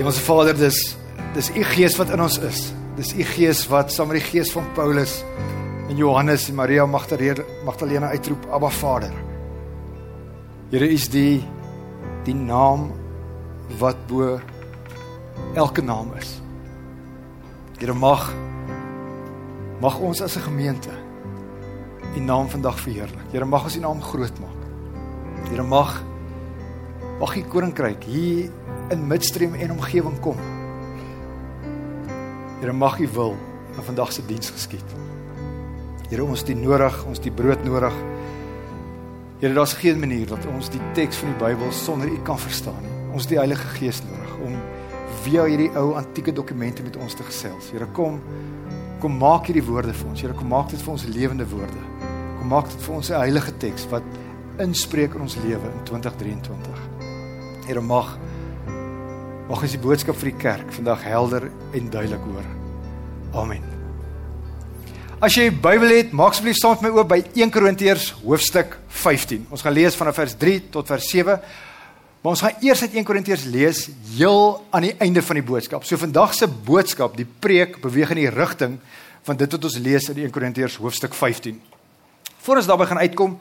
Hemelse Vader, dis dis u gees wat in ons is. Dis u gees wat saam met die gees van Paulus en Johannes en Maria Magdalena uitroep Abba Vader. Here is die die naam wat bo elke naam is. Here mag mag ons as 'n gemeente u naam vandag verheerlik. Here mag ons u naam groot maak. Here mag mag u koninkryk hier in midstream en omgewing kom. Here mag U wil in vandag se diens geskied. Here ons het nodig, ons het brood nodig. Here daar's geen manier dat ons die teks van die Bybel sonder U kan verstaan nie. Ons die Heilige Gees nodig om via hierdie ou antieke dokumente met ons te gesels. Here kom kom maak hierdie woorde vir ons. Here kom maak dit vir ons lewende woorde. Kom maak dit vir ons 'n heilige teks wat inspreek in ons lewe in 2023. Here mag Mag ons die boodskap vir die kerk vandag helder en duidelik hoor. Amen. As jy die Bybel het, maak asseblief saam met my oop by 1 Korintiërs hoofstuk 15. Ons gaan lees vanaf vers 3 tot vers 7. Maar ons gaan eers uit 1 Korintiërs lees heel aan die einde van die boodskap. So vandag se boodskap, die preek beweeg in die rigting van dit wat ons lees in 1 Korintiërs hoofstuk 15. Voordat ons daarby gaan uitkom,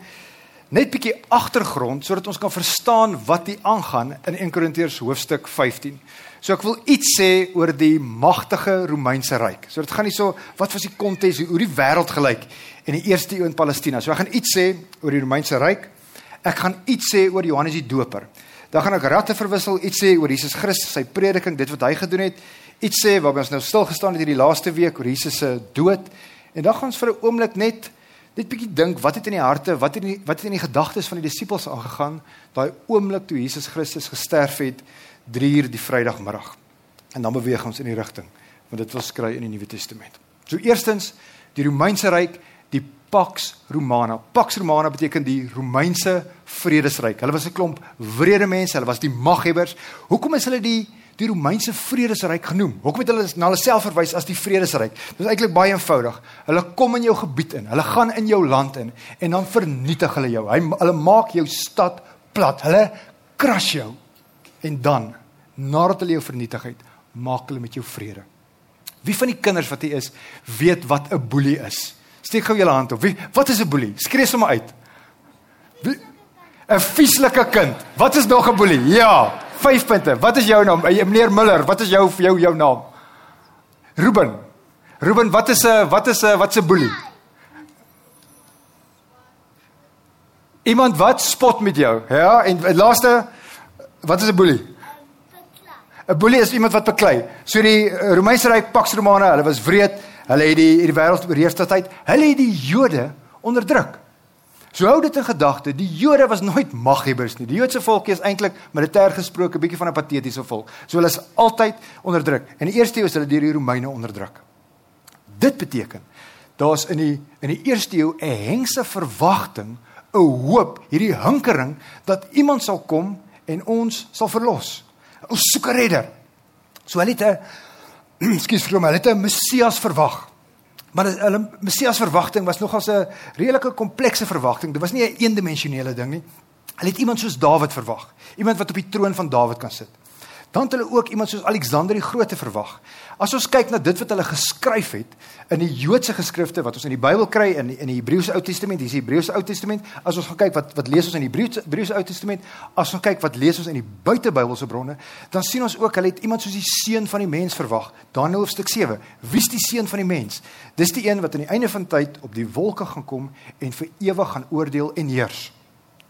net bietjie agtergrond sodat ons kan verstaan wat hier aangaan in 1 Korintiërs hoofstuk 15. So ek wil iets sê oor die magtige Romeinse ryk. So dit gaan nie so wat was die konteks hoe die wêreld gelyk in die eerste eeu in Palestina. So ek gaan iets sê oor die Romeinse ryk. Ek gaan iets sê oor Johannes die Doper. Dan gaan ek ratte verwissel, iets sê oor Jesus Christus, sy prediking, dit wat hy gedoen het. Iets sê waarby ons nou stil gestaan het hierdie laaste week oor Jesus se dood. En dan gaan ons vir 'n oomblik net net bietjie dink wat het in die harte, wat het in die, wat het in die gedagtes van die disippels aangegaan daai oomblik toe Jesus Christus gesterf het 3 uur die Vrydagmiddag. En dan beweeg ons in die rigting want dit wil skry in die Nuwe Testament. So eerstens die Romeinse ryk, die Pax Romana. Pax Romana beteken die Romeinse vredesryk. Hulle was 'n klomp wrede mense, hulle was die maghebbers. Hoekom is hulle die die Romeinse vredesryk genoem. Hoekom het hulle na hulle self verwys as die vredesryk? Dit is eintlik baie eenvoudig. Hulle kom in jou gebied in. Hulle gaan in jou land in en dan vernietig hulle jou. Hy hulle maak jou stad plat. Hulle kras jou. En dan nadat hulle jou vernietig het, maak hulle met jou vrede. Wie van die kinders wat hier is, weet wat 'n boelie is? Steek gou julle hand op. Wie wat is 'n boelie? Skree sommer uit. 'n Vieslike kind. Wat is nog 'n boelie? Ja. 5 punte. Wat is jou naam? Eh, meneer Miller, wat is jou jou jou naam? Ruben. Ruben, wat is 'n wat is 'n wat se boelie? Iemand wat spot met jou. Ja, en laaste wat is 'n boelie? 'n Boelie is iemand wat beklei. So die eh, Romeinse ryk Pax Romana, hulle was wreed. Hulle het die die wêreld oorheers tot tyd. Hulle het die Jode onderdruk. So hou dit in gedagte, die Jode was nooit maghebbers nie. Die Joodse volk is eintlik militêr gesproke 'n bietjie van 'n patetiese volk. So hulle is altyd onderdruk. In die eerste eeu is hulle deur die Romeine onderdruk. Dit beteken daar's in die in die eerste eeu 'n hengse verwagting, 'n hoop, hierdie hinkering dat iemand sal kom en ons sal verlos. Ons soek 'n redder. So hulle het 'n ekskuus vir hom, hulle het 'n Messias verwag. Maar hulle Messias verwagting was nogal 'n redelike komplekse verwagting. Dit was nie 'n een eendimensionele ding nie. Hulle het iemand soos Dawid verwag, iemand wat op die troon van Dawid kan sit. Dan het hulle ook iemand soos Alexander die Grote verwag. As ons kyk na dit wat hulle geskryf het in die Joodse geskrifte wat ons in die Bybel kry in in die Hebreëse Ou Testament, hier is die Hebreëse Ou Testament. As ons gaan kyk wat wat lees ons in die Hebreëse Ou Testament, as ons kyk wat lees ons in die buitebybelse bronne, dan sien ons ook hulle het iemand soos die seun van die mens verwag. Daniël hoofstuk 7. Wie is die seun van die mens? Dis die een wat aan die einde van tyd op die wolke gaan kom en vir ewig gaan oordeel en heers.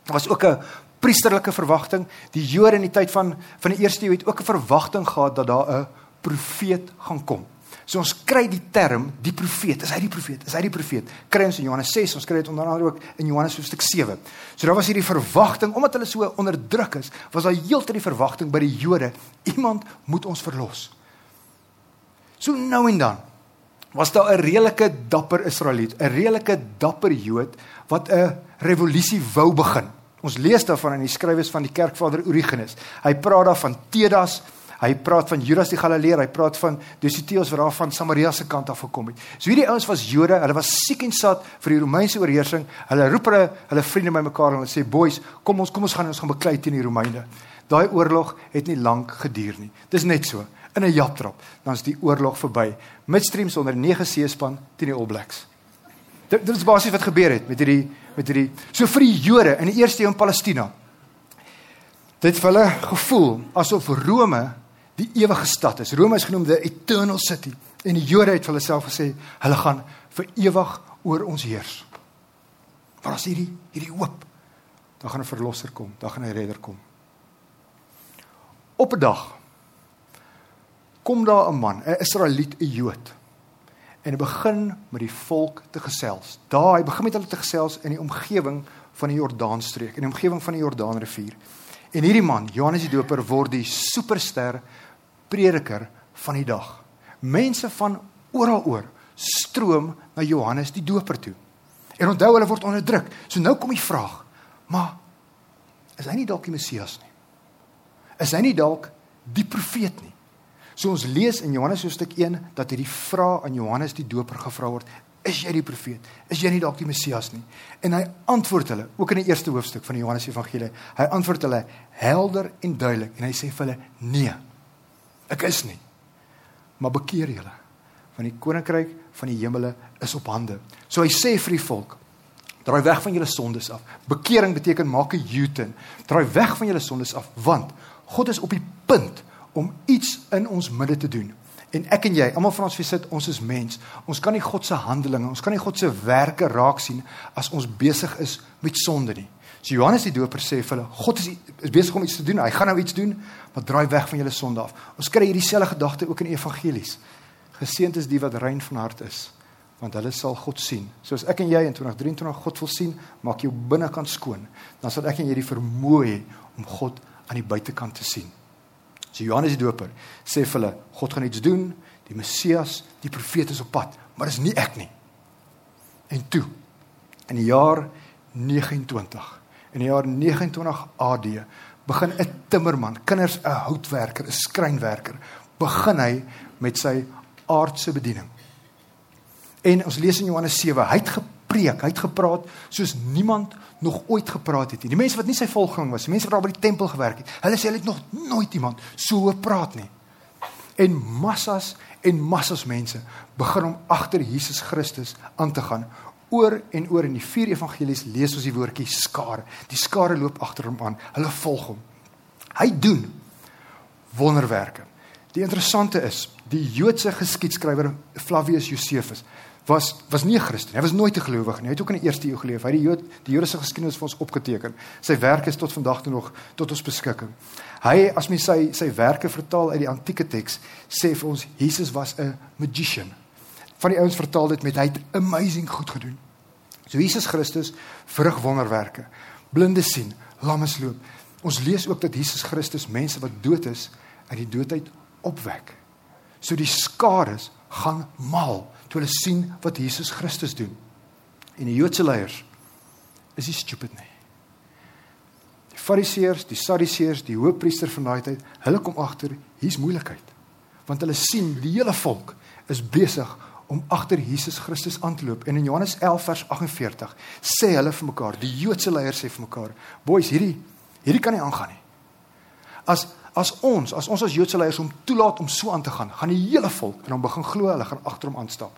Daar was ook 'n priesterlike verwagting. Die Jode in die tyd van van die eerste eeu het ook 'n verwagting gehad dat daar 'n profeet gaan kom. So ons kry die term die profeet. Is hy die profeet? Is hy die profeet? Kry ons in Johannes 6, ons kry dit onder andere ook in Johannes hoofstuk 7. So daar was hierdie verwagting omdat hulle so onderdruk is, was daar heeltyd die verwagting by die Jode, iemand moet ons verlos. So nou en dan was daar 'n redelike dapper Israeliet, 'n redelike dapper Jood wat 'n revolusie wou begin. Ons lees daarvan in die skrywes van die kerkvader Origenes. Hy praat daarvan Tedas, hy praat van Judas die Galileer, hy praat van Dositeus wat daar van Samaria se kant af gekom het. So hierdie ouens was Jode, hulle was siek en sat vir die Romeinse oorheersing. Hulle roep hulle hulle vriende bymekaar en hulle sê: "Boys, kom ons kom ons gaan ons gaan beklei teen die Romeine." Daai oorlog het nie lank geduur nie. Dis net so. In 'n japtrap, dan is die oorlog verby. Midstream sonder 9 seespan teen die All Blacks. Dit, dit is basies wat gebeur het met hierdie met hierdie so vir die Jode in die eerste eeu in Palestina. Dit het hulle gevoel asof Rome die ewige stad is. Rome is genoem the eternal city. En die Jode het vir hulle self gesê hulle gaan vir ewig oor ons heers. Maar as hierdie hierdie hoop, dan gaan 'n verlosser kom, dan gaan 'n redder kom. Op 'n dag kom daar 'n man, 'n Israeliet, 'n Jood. En hy begin met die volk te gesels. Daar, hy begin met hulle te gesels in die omgewing van die Jordaanstreek, in die omgewing van die Jordaanrivier. En hierdie man, Johannes die Doper, word die superster prediker van die dag. Mense van oral oor stroom na Johannes die Doper toe. En onthou hulle word onderdruk. So nou kom die vraag: Maar is hy nie dalk die Messias nie? Is hy nie dalk die profeet nie? So ons lees in Johannes hoofstuk 1 dat hierdie vraag aan Johannes die Doper gevra word: Is jy die profeet? Is jy nie dalk die Messias nie? En hy antwoord hulle, ook in die eerste hoofstuk van die Johannes Evangelie, hy antwoord hulle helder en duidelik en hy sê vir hulle: Nee. Ek is nie. Maar bekeer julle want die koninkryk van die hemele is op hande. So hy sê vir die volk: Draai weg van julle sondes af. Bekering beteken maak 'n U-turn. Draai weg van julle sondes af want God is op die punt om iets in ons midde te doen. En ek en jy, almal van ons wie sit, ons is mens. Ons kan nie God se handelinge, ons kan nie God se werke raak sien as ons besig is met sonde nie. So Johannes die Doper sê vir hulle, God is is besig om iets te doen. Hy gaan nou iets doen, maar draai weg van julle sonde af. Ons kry hierdie selfde gedagte ook in die evangelies. Geseënd is die wat rein van hart is, want hulle sal God sien. Soos ek en jy in 2023 God wil sien, maak jou binnekant skoon. Dan sal ek en jy die vermoë hê om God aan die buitekant te sien. So Johannes die Doper sê vir hulle, God gaan iets doen, die Messias, die profeet is op pad, maar dis nie ek nie. En toe in die jaar 29, in die jaar 29 AD, begin 'n timmerman, kinders 'n houtwerker, 'n skrynwerker, begin hy met sy aardse bediening. En ons lees in Johannes 7, hy het gepreek, hy het gepraat soos niemand nog ooit gepraat het nie. Die mense wat nie sy volgeling was, die mense wat daar by die tempel gewerk het, hulle sê hulle het nog nooit iemand so gepraat nie. En massas en massas mense begin om agter Jesus Christus aan te gaan. Oor en oor in die vier evangelies lees ons die woordjie skare. Die skare loop agter hom aan. Hulle volg hom. Hy doen wonderwerke. Die interessante is, die Joodse geskiedskrywer Flavius Josephus was was nie 'n Christen. Hy was nooit 'n gelowige nie. Hy het ook in die eerste eeu geleef. Hy het die Jood die Joodse geskiedenis vir ons opgeteken. Sy werke is tot vandag toe nog tot ons beskikking. Hy as mens sy sy werke vertaal uit die antieke teks, sê vir ons Jesus was 'n magician. Van die ouens vertaal dit met hy het amazing goed gedoen. So Jesus Christus verrig wonderwerke. Blinde sien, lammes loop. Ons lees ook dat Jesus Christus mense wat dood is uit die doodheid opwek. So die skares gaan mal toe hulle sien wat Jesus Christus doen. En die Joodse leiers is nie stupid nie. Die Fariseërs, die Sadduseërs, die hoofpriester van daai tyd, hulle kom agter hier's moeilikheid. Want hulle sien die hele volk is besig om agter Jesus Christus aan te loop. En in Johannes 11 vers 48 sê hulle vir mekaar, die Joodse leiers sê vir mekaar, "Boys, hierdie hierdie kan nie aangaan nie." As as ons, as ons as Joodse leiers hom toelaat om so aan te gaan, gaan die hele volk en hom begin glo, hulle gaan agter hom aanstap.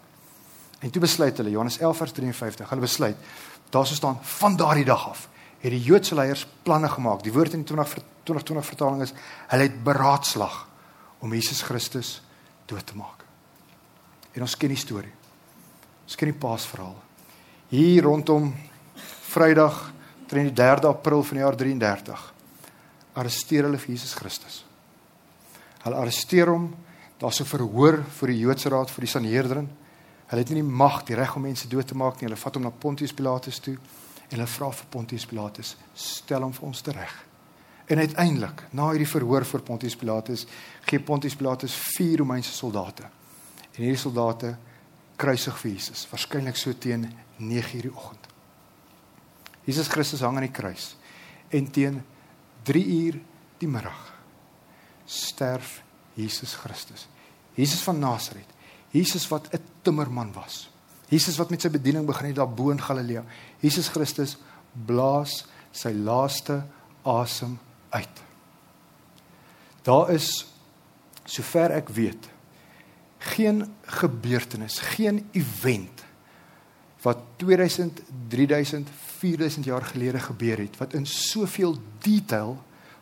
En toe besluit hulle Johannes 11 vers 53, hulle besluit daar sou staan van daardie dag af het die Joodse leiers planne gemaak. Die woord in die 20 2020 vertaling is hulle het beraadslag om Jesus Christus dood te maak. En ons ken die storie. Ons ken die Paasverhaal. Hier rondom Vrydag, teen die 3de April van die jaar 33 arresteer hulle vir Jesus Christus. Hulle arresteer hom, daar's 'n verhoor vir die Joodse raad vir die Sanhedrin. Hulle het nie die mag die reg om mense dood te maak nie. Hulle vat hom na Pontius Pilatus toe en hulle vra vir Pontius Pilatus, "Stel hom vir ons reg." En uiteindelik, na hierdie verhoor voor Pontius Pilatus, gee Pontius Pilatus vier Romeinse soldate. En hierdie soldate kruisig vir Jesus, waarskynlik so teen 9:00 die oggend. Jesus Christus hang aan die kruis en teen 3 uur die middag sterf Jesus Christus. Jesus van Nasaret. Jesus wat 'n timmerman was. Jesus wat met sy bediening begin het daar bo in Galilea. Jesus Christus blaas sy laaste asem uit. Daar is sover ek weet geen gebeurtenis, geen event wat 2000, 3000, 4000 jaar gelede gebeur het wat in soveel detail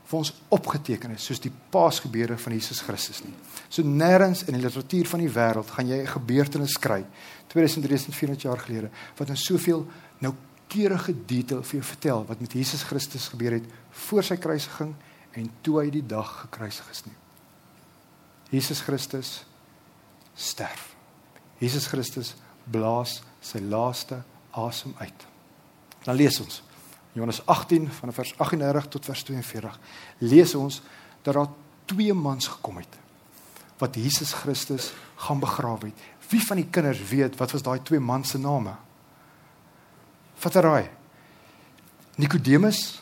vir ons opgeteken is soos die Paasgebeure van Jesus Christus nie. So nêrens in die literatuur van die wêreld gaan jy 'n gebeurtenis kry 2000, 3000, 400 jaar gelede wat in soveel noukeurige detail vir jou vertel wat met Jesus Christus gebeur het voor sy kruisiging en toe hy die dag gekruisig is nie. Jesus Christus sterf. Jesus Christus blaas sy laaste asem uit. Dan lees ons Johannes 18 van vers 38 tot vers 42. Lees ons dat daar twee mans gekom het wat Jesus Christus gaan begrawe het. Wie van die kinders weet wat was daai twee mans se name? Vat raai. Nikodemus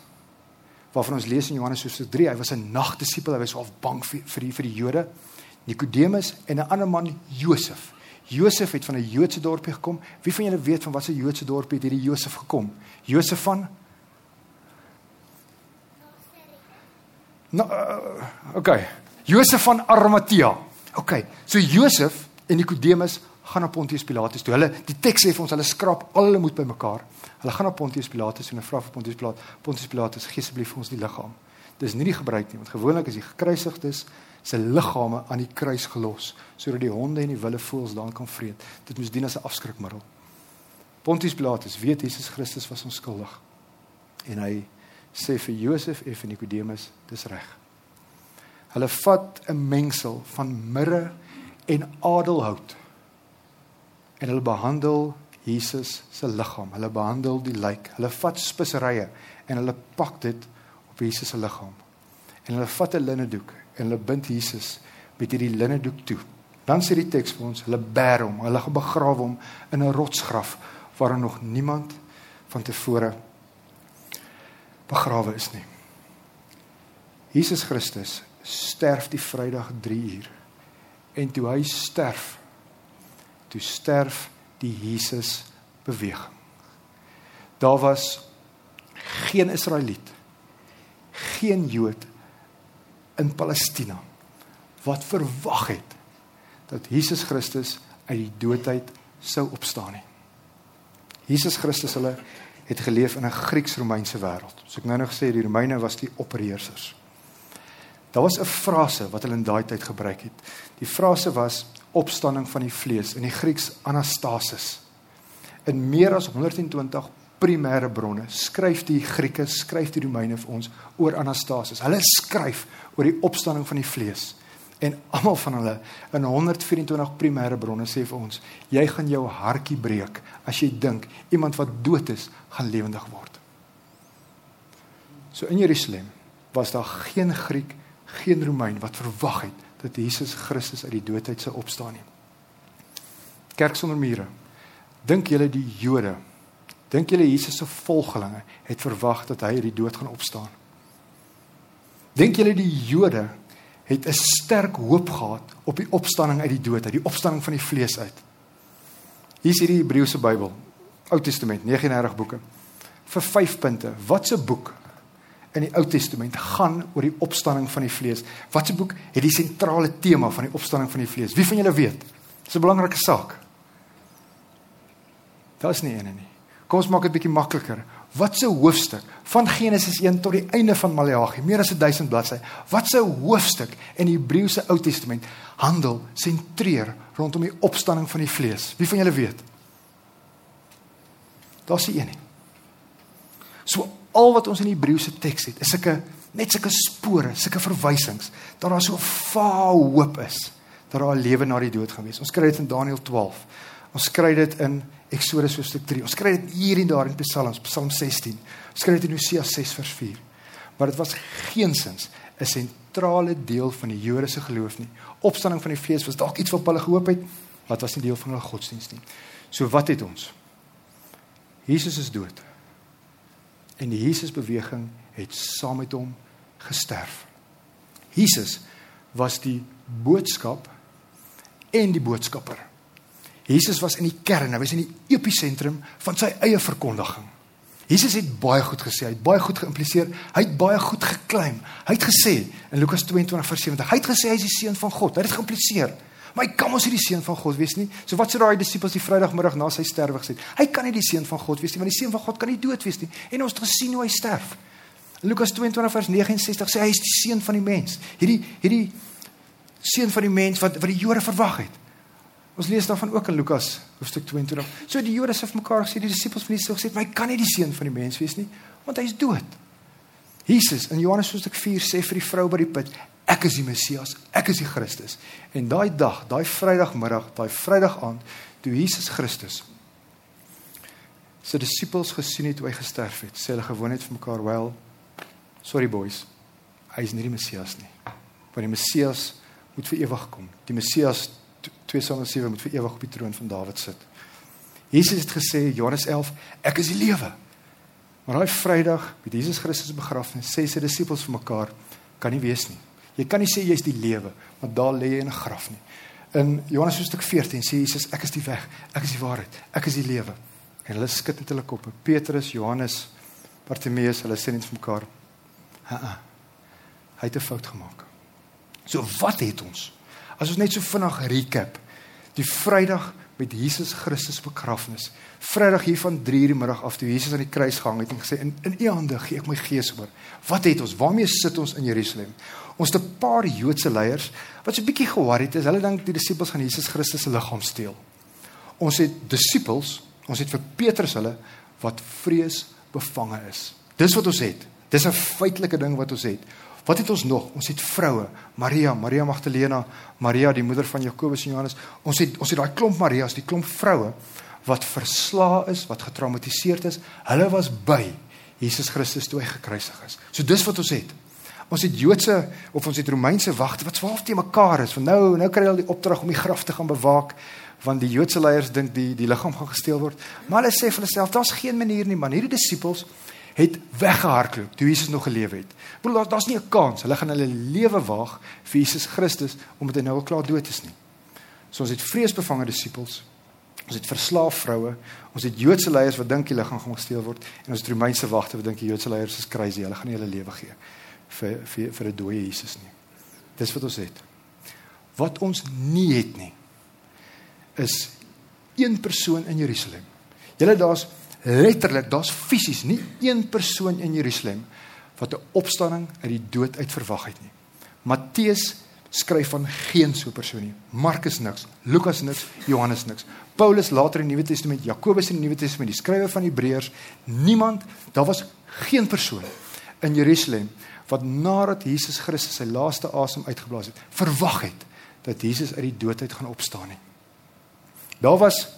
waarvan ons lees in Johannes hoofstuk 3, hy was 'n nagdisipel, hy was half bang vir vir die, vir die Jode. Nikodemus en 'n ander man Josef. Josef het van 'n Joodse dorpie gekom. Wie van julle weet van watter Joodse dorpie het hierdie Josef gekom? Josef van Nou, uh, okay. Josef van Arimatea. Okay. So Josef en Nikodemus gaan na Pontius Pilatus toe. Hulle die teks sê vir ons hulle skraap al hulle moed bymekaar. Hulle gaan na Pontius Pilatus en hulle vra vir Pontius Pilatus, Pontius Pilatus, gee asseblief vir ons die liggaam. Dis nie die gebruik nie, want gewoonlik as die gekruisigdes se liggame aan die kruis gelos sodat die honde en die wilde voëls daar kan vreet. Dit moes dien as 'n afskrikmiddel. Pontius Pilatus weet Jesus Christus was onskuldig. En hy sê vir Josef en vir Nikodemus, dis reg. Hulle vat 'n mengsel van mirre en adelhout en hulle behandel Jesus se liggaam. Hulle behandel die lijk. Hulle vat speserye en hulle pak dit op Jesus se liggaam. En hulle vat 'n linnedoek en hulle bind Jesus met hierdie linnedoek toe. Dan sê die teks vir ons, hulle bær hom, hulle begrawe hom in 'n rotsgraf waar nog niemand van tevore begrawe is nie. Jesus Christus sterf die Vrydag 3 uur. En toe hy sterf, toe sterf die Jesus beweging. Daar was geen Israeliet, geen Jood in Palestina wat verwag het dat Jesus Christus uit die doodheid sou opstaan nie. Jesus Christus hulle het geleef in 'n Grieks-Romeinse wêreld. So ek nou nog sê die Romeine was die opperheersers. Daar was 'n frase wat hulle in daai tyd gebruik het. Die frase was opstanding van die vlees in die Grieks anastasis. In meer as 120 primêre bronne skryf die Grieke, skryf die Romeine vir ons oor anastasis. Hulle skryf oor die opstanding van die vlees. En almal van hulle in 124 primêre bronne sê vir ons, jy gaan jou hartjie breek as jy dink iemand wat dood is gaan lewendig word. So in Jerusalem was daar geen Griek, geen Romein wat verwag het dat Jesus Christus uit die doodheid sou opstaan nie. Kerk sonder mure. Dink julle die Jode Dink julle Jesus se volgelinge het verwag dat hy uit die dood gaan opstaan? Dink julle die Jode het 'n sterk hoop gehad op die opstanding uit die dood, uit die opstanding van die vlees uit? Hier is hierdie Hebreëse Bybel, Ou Testament, 39 boeke. Vir 5 punte. Watse boek in die Ou Testament gaan oor die opstanding van die vlees? Watse boek het die sentrale tema van die opstanding van die vlees? Wie van julle weet? Dis 'n belangrike saak. Daar's nie een nie. Kom ons maak dit bietjie makliker. Wat se hoofstuk van Genesis 1 tot die einde van Maleagi, meer as 1000 bladsye. Wat se hoofstuk in die Hebreëse Ou Testament handel sentreer rondom die opstanding van die vlees? Wie van julle weet? Daar's nie een. So al wat ons in die Hebreëse teks het, is sulke net sulke spore, sulke verwysings dat daar so 'n vaal hoop is dat daar 'n lewe na die dood gaan wees. Ons kry dit in Daniël 12. Ons kry dit in Eksodus hoofstuk 3. Ons kry dit hier en daar in Psalms, Psalm 16. Ons kry dit in Hosea 6 vers 4. Maar dit was geensins 'n sentrale deel van die Joodse geloof nie. Opstanding van die vlees was dalk iets wat hulle gehoop het, wat was nie deel van hulle godsdienst nie. So wat het ons? Jesus is dood. En die Jesus beweging het saam met hom gesterf. Jesus was die boodskap en die boodskapper. Jesus was in die kern, hy was in die episentrum van sy eie verkondiging. Jesus het baie goed gesê, hy het baie goed geïmpliseer, hy het baie goed geklaim. Hy het gesê in Lukas 22:70, hy het gesê hy is die seun van God. Hy het dit geïmpliseer. Maar hy kan mos nie die seun van God wees nie. So wat sê daai disippels die Vrydagmiddag na sy sterwe gesê? Hy kan nie die seun van God wees nie, want die seun van God kan nie dood wees nie. En ons het gesien hoe hy sterf. In Lukas 22:69 sê hy is die seun van die mens. Hierdie hierdie seun van die mens wat wat die Jode verwag het. Ons lees daarvan ook in Lukas hoofstuk 22. So die Jode het mekaar gesê, die disippels van Jesus gesê, "Maar hy kan nie die seun van die mens wees nie, want hy is dood." Jesus in Johannes hoofstuk 4 sê vir die vrou by die put, "Ek is die Messias, ek is die Christus." En daai dag, daai Vrydagmiddag, daai Vrydag aand, toe Jesus Christus sy disippels gesien het hoe hy gesterf het, sê hulle gewoon net vir mekaar, "Wel, sorry boys, hy is nie die Messias nie." Want die Messias moet vir ewig kom. Die Messias 2 Samuel 7 moet vir ewig op die troon van Dawid sit. Jesus het gesê Johannes 11, ek is die lewe. Maar daai Vrydag met Jesus Christus begrafnis sê sy disippels vir mekaar kan nie wees nie. Jy kan nie sê jy's die lewe, want daar lê jy in 'n graf nie. In Johannes hoofstuk 14 sê Jesus ek is die weg, ek is die waarheid, ek is die lewe. En hulle skud met hulle koppe. Petrus, Johannes, Bartimeus, hulle sê net vir mekaar, "Ha, hy het 'n fout gemaak." So wat het ons? As ons net so vinnig recap. Die Vrydag met Jesus Christus begrafnis. Vrydag hier van 3:00 die middag af toe Jesus aan die kruis gehang het en gesê in in u hande gee ek my gees oor. Wat het ons? Waarmee sit ons in Jerusalem? Ons het 'n paar Joodse leiers wat so 'n bietjie ge-worried is. Hulle dink die disippels gaan Jesus Christus se liggaam steel. Ons het disippels, ons het vir Petrus hulle wat vrees bevange is. Dis wat ons het. Dis 'n feitelike ding wat ons het. Wat het ons nog? Ons het vroue, Maria, Maria Magdalena, Maria die moeder van Jakobus en Johannes. Ons het ons het daai klomp Marias, die klomp vroue wat verslaa is, wat getraumatiseerd is. Hulle was by Jesus Christus toe hy gekruisig is. So dis wat ons het. Ons het Joodse of ons het Romeinse wagte wat swaaf te mekaar is. Want nou nou kry hulle die opdrag om die graf te gaan bewaak want die Joodse leiers dink die die liggaam gaan gesteel word. Maar hulle sê vir hulle self, daar's geen manier nie man. Hierdie disippels het weggehardloop toe Jesus nog geleef het. Broer, daar's daar's nie 'n kans. Hulle gaan hulle lewe waag vir Jesus Christus omdat hy nou al klaar dood is nie. So ons het vreesbevange disippels. Ons het verslaaf vroue. Ons het Joodse leiers wat dink die liggaam gaan gesteel word en ons Romeinse wagte wat dink die Joodse leiers is crazy. Hulle gaan nie hulle lewe gee vir vir vir 'n dooie Jesus nie. Dis wat ons het. Wat ons nie het nie is een persoon in Jerusalem. Julle daar's letterlik daar's fisies nie een persoon in Jerusalem wat 'n opstanding uit die dood uit verwag het nie. Matteus skryf van geen so persoon nie. Markus niks, Lukas niks, Johannes niks. Paulus later in die Nuwe Testament, Jakobus in die Nuwe Testament, die skrywer van Hebreërs, niemand, daar was geen persoon in Jerusalem wat nadat Jesus Christus sy laaste asem uitgeblaas het, verwag het dat Jesus uit die dood uit gaan opstaan nie. Daar was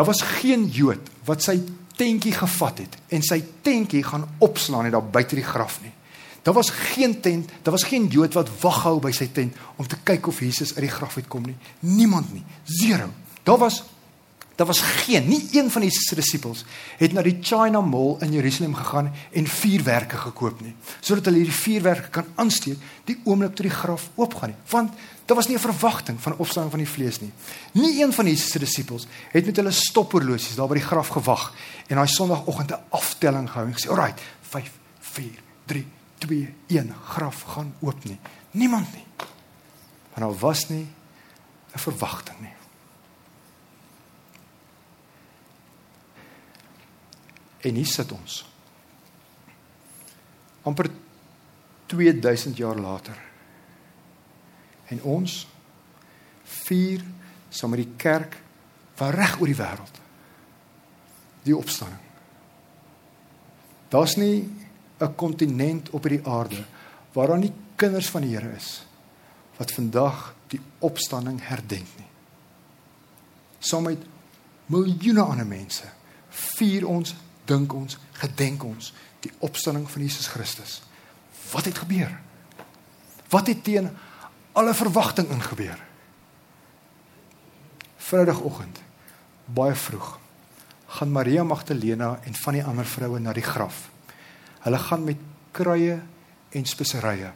Daar was geen Jood wat sy tentjie gevat het en sy tentjie gaan opslaan net daar buite die graf nie. Daar was geen tent, daar was geen Jood wat waghou by sy tent om te kyk of Jesus uit die graf uitkom nie. Niemand nie. Zero. Daar was daar was geen, nie een van Jesus se disippels het na die China Mall in Jerusalem gegaan en vuurwerke gekoop nie, sodat hulle hierdie vuurwerke kan aansteek die oomblik toe die graf oopgaan nie. Want Daar was nie 'n verwagting van opstanding van die vlees nie. Nie een van Jesus se disippels het met hulle stophorlosies daar by die graf gewag en daai Sondagoggend 'n aftelling gehou en gesê, "Alraai, 5 4 3 2 1 graf gaan oop nie." Niemand nie. Want daar was nie 'n verwagting nie. En hier sit ons. amper 2000 jaar later en ons vier saam met die kerk van reg oor die wêreld die opstanding. Daar's nie 'n kontinent op hierdie aarde waar daar nie kinders van die Here is wat vandag die opstanding herdenk nie. Saam met miljoene ander mense vier ons, dink ons, gedenk ons die opstanding van Jesus Christus. Wat het gebeur? Wat het teen alle verwagting ingebeur. Vrydagoggend baie vroeg gaan Maria Magdalena en van die ander vroue na die graf. Hulle gaan met kruie en speserye.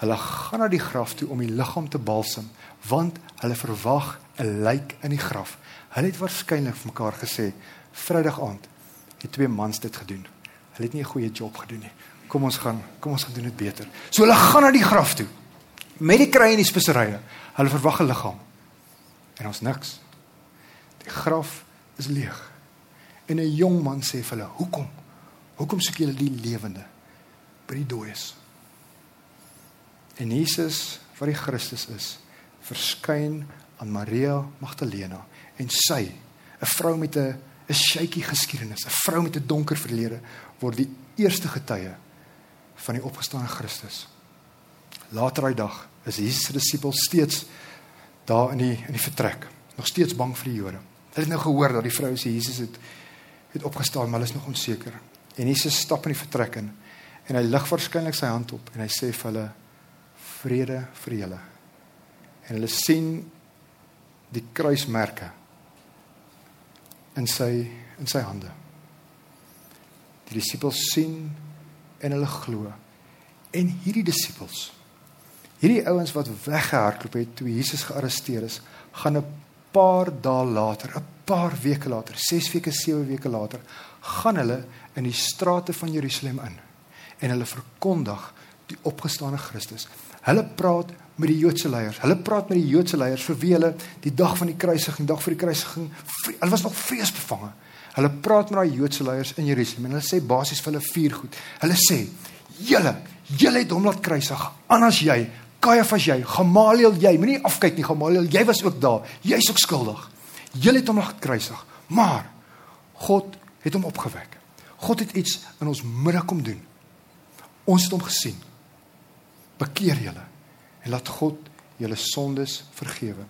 Hulle gaan na die graf toe om die liggaam te balsem want hulle verwag 'n lijk in die graf. Hulle het waarskynlik vir mekaar gesê Vrydag aand het twee mans dit gedoen. Hulle het nie 'n goeie job gedoen nie. Kom ons gaan, kom ons gaan doen dit beter. So hulle gaan na die graf toe met die krye en die speserye. Hulle verwag 'n liggaam. En ons niks. Die graf is leeg. En 'n jong man sê vir hulle: "Hoekom? Hoekom soek julle die lewende by die dooies?" En Jesus, wat die Christus is, verskyn aan Maria Magdalena en sy, 'n vrou met 'n 'n shaky geskiedenis, 'n vrou met 'n donker verlede, word die eerste getuie van die opgestane Christus. Later daai dag is Jesus se disippels steeds daar in die in die vertrek, nog steeds bang vir die Jode. Hulle het nou gehoor dat die vrou sê Jesus het het opgestaan, maar hulle is nog onseker. En Jesus stap in die vertrek in en hy lig waarskynlik sy hand op en hy sê vir hulle vrede vir julle. En hulle sien die kruismerke in sy in sy hande. Die disippels sien en hulle glo. En hierdie disippels, hierdie ouens wat weggehardloop het toe Jesus gearresteer is, gaan 'n paar dae later, 'n paar weke later, 6 weke, 7 weke later, gaan hulle in die strate van Jerusalem in en hulle verkondig die opgestane Christus. Hulle praat met die Joodse leiers. Hulle praat met die Joodse leiers vir wie hulle die dag van die kruisiging, dag vir die kruisiging, hulle was nog vreesbevange. Hulle praat met daai Joodse leiers in Jerusalem en hulle sê basies vir hulle vier goed. Hulle sê: "Julle, julle het hom laat kruisig. Anders jy, Kajafas jy, Gamaliel jy, moenie afkyk nie Gamaliel, jy was ook daar. Jy's ook skuldig. Julle het hom laat kruisig. Maar God het hom opgewek. God het iets in ons midde kom doen. Ons het hom gesien. Bekeer julle en laat God julle sondes vergewe.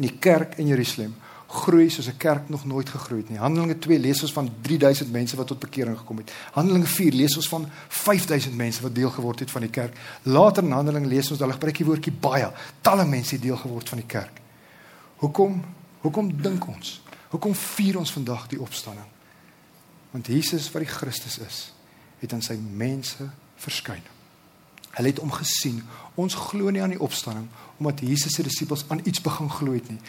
In die kerk in Jerusalem groei soos 'n kerk nog nooit gegroei het nie. Handelinge 2 lees ons van 3000 mense wat tot bekering gekom het. Handelinge 4 lees ons van 5000 mense wat deel geword het van die kerk. Later in Handelinge lees ons hulle gebruik die woordjie baie, talle mense het deel geword van die kerk. Hoekom? Hoekom dink ons? Hoekom vier ons vandag die opstanding? Want Jesus wat die Christus is, het aan sy mense verskyn. Hulle het hom gesien. Ons glo nie aan die opstanding omdat Jesus se disippels aan iets begin glo het nie.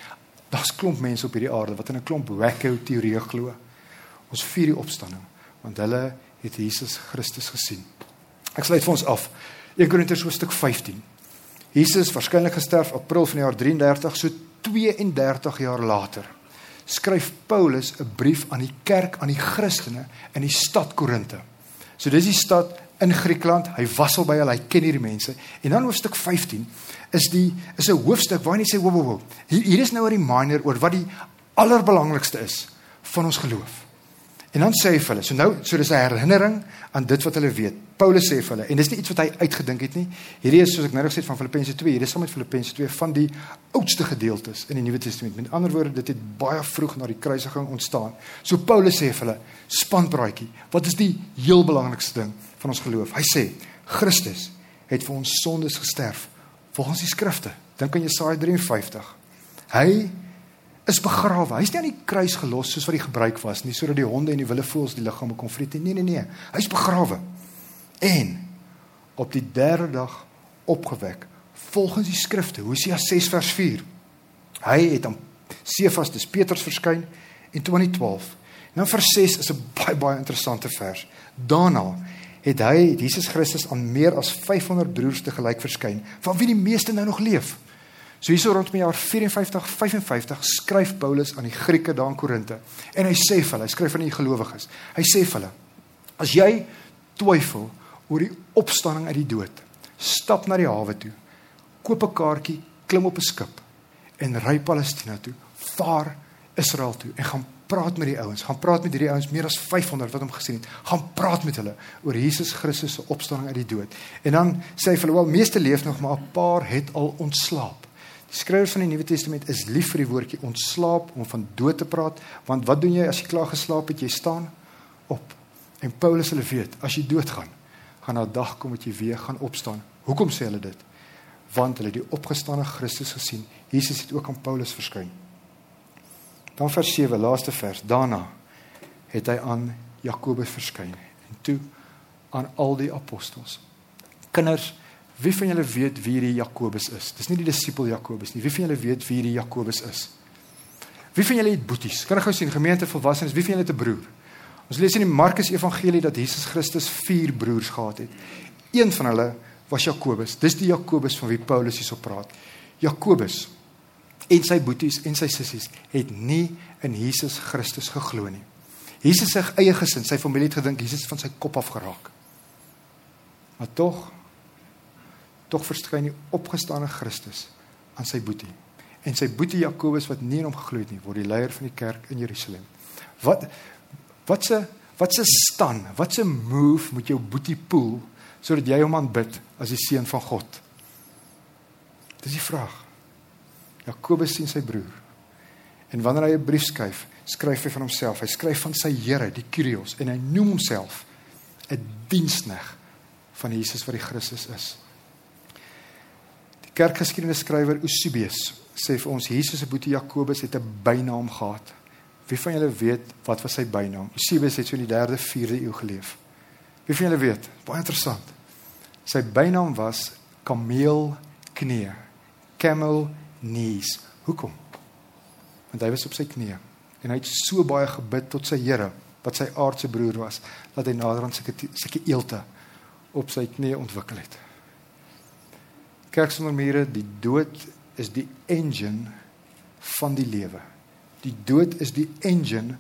Daar's klomp mense op hierdie aarde wat in 'n klomp wacko teorieë glo. Ons vier die opstanding want hulle het Jesus Christus gesien. Ek sluit vir ons af. 1 Korintiërs hoofstuk 15. Jesus waarskynlik gesterf April van die jaar 33, so 32 jaar later. Skryf Paulus 'n brief aan die kerk aan die Christene in die stad Korinte. So dis die stad in Griekeland. Hy was al by hulle, hy ken hierdie mense. En dan hoofstuk 15 is die is 'n hoofstuk waarin hy sê wo wo wo. Hier, hier is nou 'n reminder oor wat die allerbelangrikste is van ons geloof. En dan sê hy vir hulle, so nou, so dis 'n herinnering aan dit wat hulle weet. Paulus sê vir hulle en dis nie iets wat hy uitgedink het nie. Hierdie is soos ek nou gesê het van Filippense 2, hierdie is saam met Filippense 2 van die oudste gedeeltes in die Nuwe Testament. Met ander woorde, dit het baie vroeg na die kruisiging ontstaan. So Paulus sê vir hulle, spanpraatjie, wat is die heel belangrikste ding van ons geloof? Hy sê, Christus het vir ons sondes gesterf volgens die skrifte. Dink aan Jesaja 53. Hy is begrawe. Hy's nie aan die kruis gelos soos wat die gebruik was nie, sodat die honde en die wilde voëls die liggame kon vreet nie. Nee nee nee. Hy's begrawe. En op die derde dag opgewek volgens die skrifte. Hosea 6 vers 4. Hy het aan Sefas dis Petrus verskyn en toe aan die 12. Nou vers 6 is 'n baie baie interessante vers. Daarna het hy Jesus Christus aan meer as 500 broers te gelyk verskyn, van wie die meeste nou nog leef. So hierso rondom die jaar 54 55 skryf Paulus aan die Grieke daar in Korinte en hy sê vir hulle, hy skryf aan die gelowiges. Hy sê vir hulle: As jy twyfel oor die opstanding uit die dood, stap na die hawe toe. Koop 'n kaartjie, klim op 'n skip en ry Palestina toe. Vaar Israel toe en gaan praat met die ouens, gaan praat met hierdie ouens, meer as 500 wat hom gesien het. Gaan praat met hulle oor Jesus Christus se opstanding uit die dood. En dan sê hy vir hulle, "Wel, meeste leef nog, maar 'n paar het al ontslaap." Die skrywer van die Nuwe Testament is lief vir die woordjie ontslaap om van dood te praat, want wat doen jy as jy klaar geslaap het? Jy staan op. En Paulus hulle weet, as jy doodgaan, gaan daar 'n dag kom wat jy weer gaan opstaan. Hoekom sê hulle dit? Want hulle het die opgestane Christus gesien. Jesus het ook aan Paulus verskyn. Dan vers 7, laaste vers. Daarna het hy aan Jakobus verskyn en toe aan al die apostels. Kinders, wie van julle weet wie hierdie Jakobus is? Dis nie die disipel Jakobus nie. Wie van julle weet wie hierdie Jakobus is? Wie van julle het boeties? Kan ek gou sien gemeente volwassenes, wie van julle het 'n broer? Ons lees in die Markus Evangelie dat Jesus Christus vier broers gehad het. Een van hulle was Jakobus. Dis die Jakobus van wie Paulus hierso praat. Jakobus en sy boeties en sy sissies het nie in Jesus Christus geglo nie. Jesus se eie gesin, sy familie het gedink Jesus van sy kop af geraak. Maar tog tog verskyn die opgestane Christus aan sy boetie. En sy boetie Jakobus wat nie in hom geglo het nie, word die leier van die kerk in Jerusalem. Wat wat se wat se staan, wat se move moet jou boetie pool sodat jy hom aanbid as die seun van God? Dis die vraag. Jakobus sien sy broer. En wanneer hy 'n brief skryf, skryf hy van homself. Hy skryf van sy Here, die Kyrios, en hy noem homself 'n diensneg van Jesus wat die Christus is. Die kerkgeskiedenisskrywer Eusebius sê vir ons Jesus se boetie Jakobus het 'n bynaam gehad. Wie van julle weet wat was sy bynaam? Eusebius het so in die 3de, 4de eeu geleef. Wie van julle weet? Baie interessant. Sy bynaam was kameelknie. Camel knees. Hoekom? Want hy was op sy knieë en hy het so baie gebid tot sy Here wat sy aardse broer was dat hy naderhand sulke sulke eelte op sy knie ontwikkel het. Kerk sonder mure, die dood is die engine van die lewe. Die dood is die engine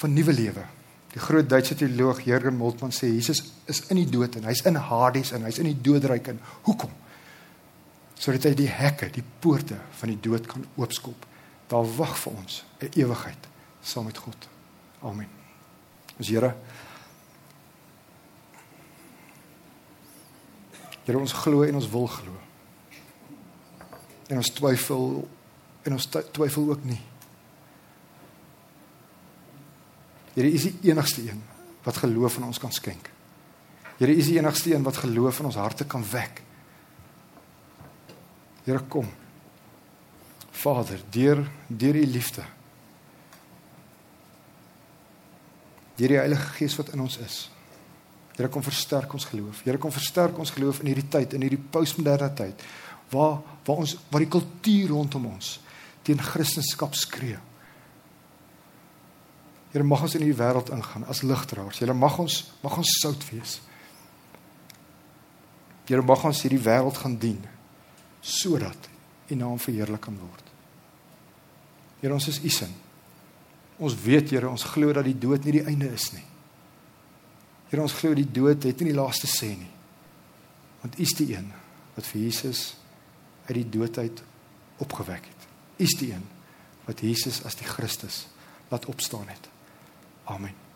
van nuwe lewe. Die groot Duitse teoloog Jürgen Moltmann sê Jesus is in die dood en hy's in Hades en hy's in die doodryk en hoekom? Sodat hy die hekke, die poorte van die dood kan oopskop. Daar wag vir ons 'n ewigheid saam met God. Amen. Ons Here Here ons glo en ons wil glo. En ons twyfel en ons twyfel ook nie. Here is die enigste een wat geloof in ons kan skenk. Here is die enigste een wat geloof in ons harte kan wek. Here kom. Vader, deur deur u liefde. Deur die Heilige Gees wat in ons is. Here kom versterk ons geloof. Here kom versterk ons geloof in hierdie tyd, in hierdie postmoderne tyd waar waar ons waar die kultuur rondom ons teen Christendom skree. Here mag ons in hierdie wêreld ingaan as ligdraers. Here mag ons mag ons sout wees. Here mag ons hierdie wêreld gaan dien sodat U naam verheerlik kan word. Here ons is U sin. Ons weet Here, ons glo dat die dood nie die einde is nie. Here ons glo die dood het nie die laaste sê nie. Want U is die een wat vir Jesus uit die dood uit opgewek het. U is die een wat Jesus as die Christus laat opstaan het. Amen.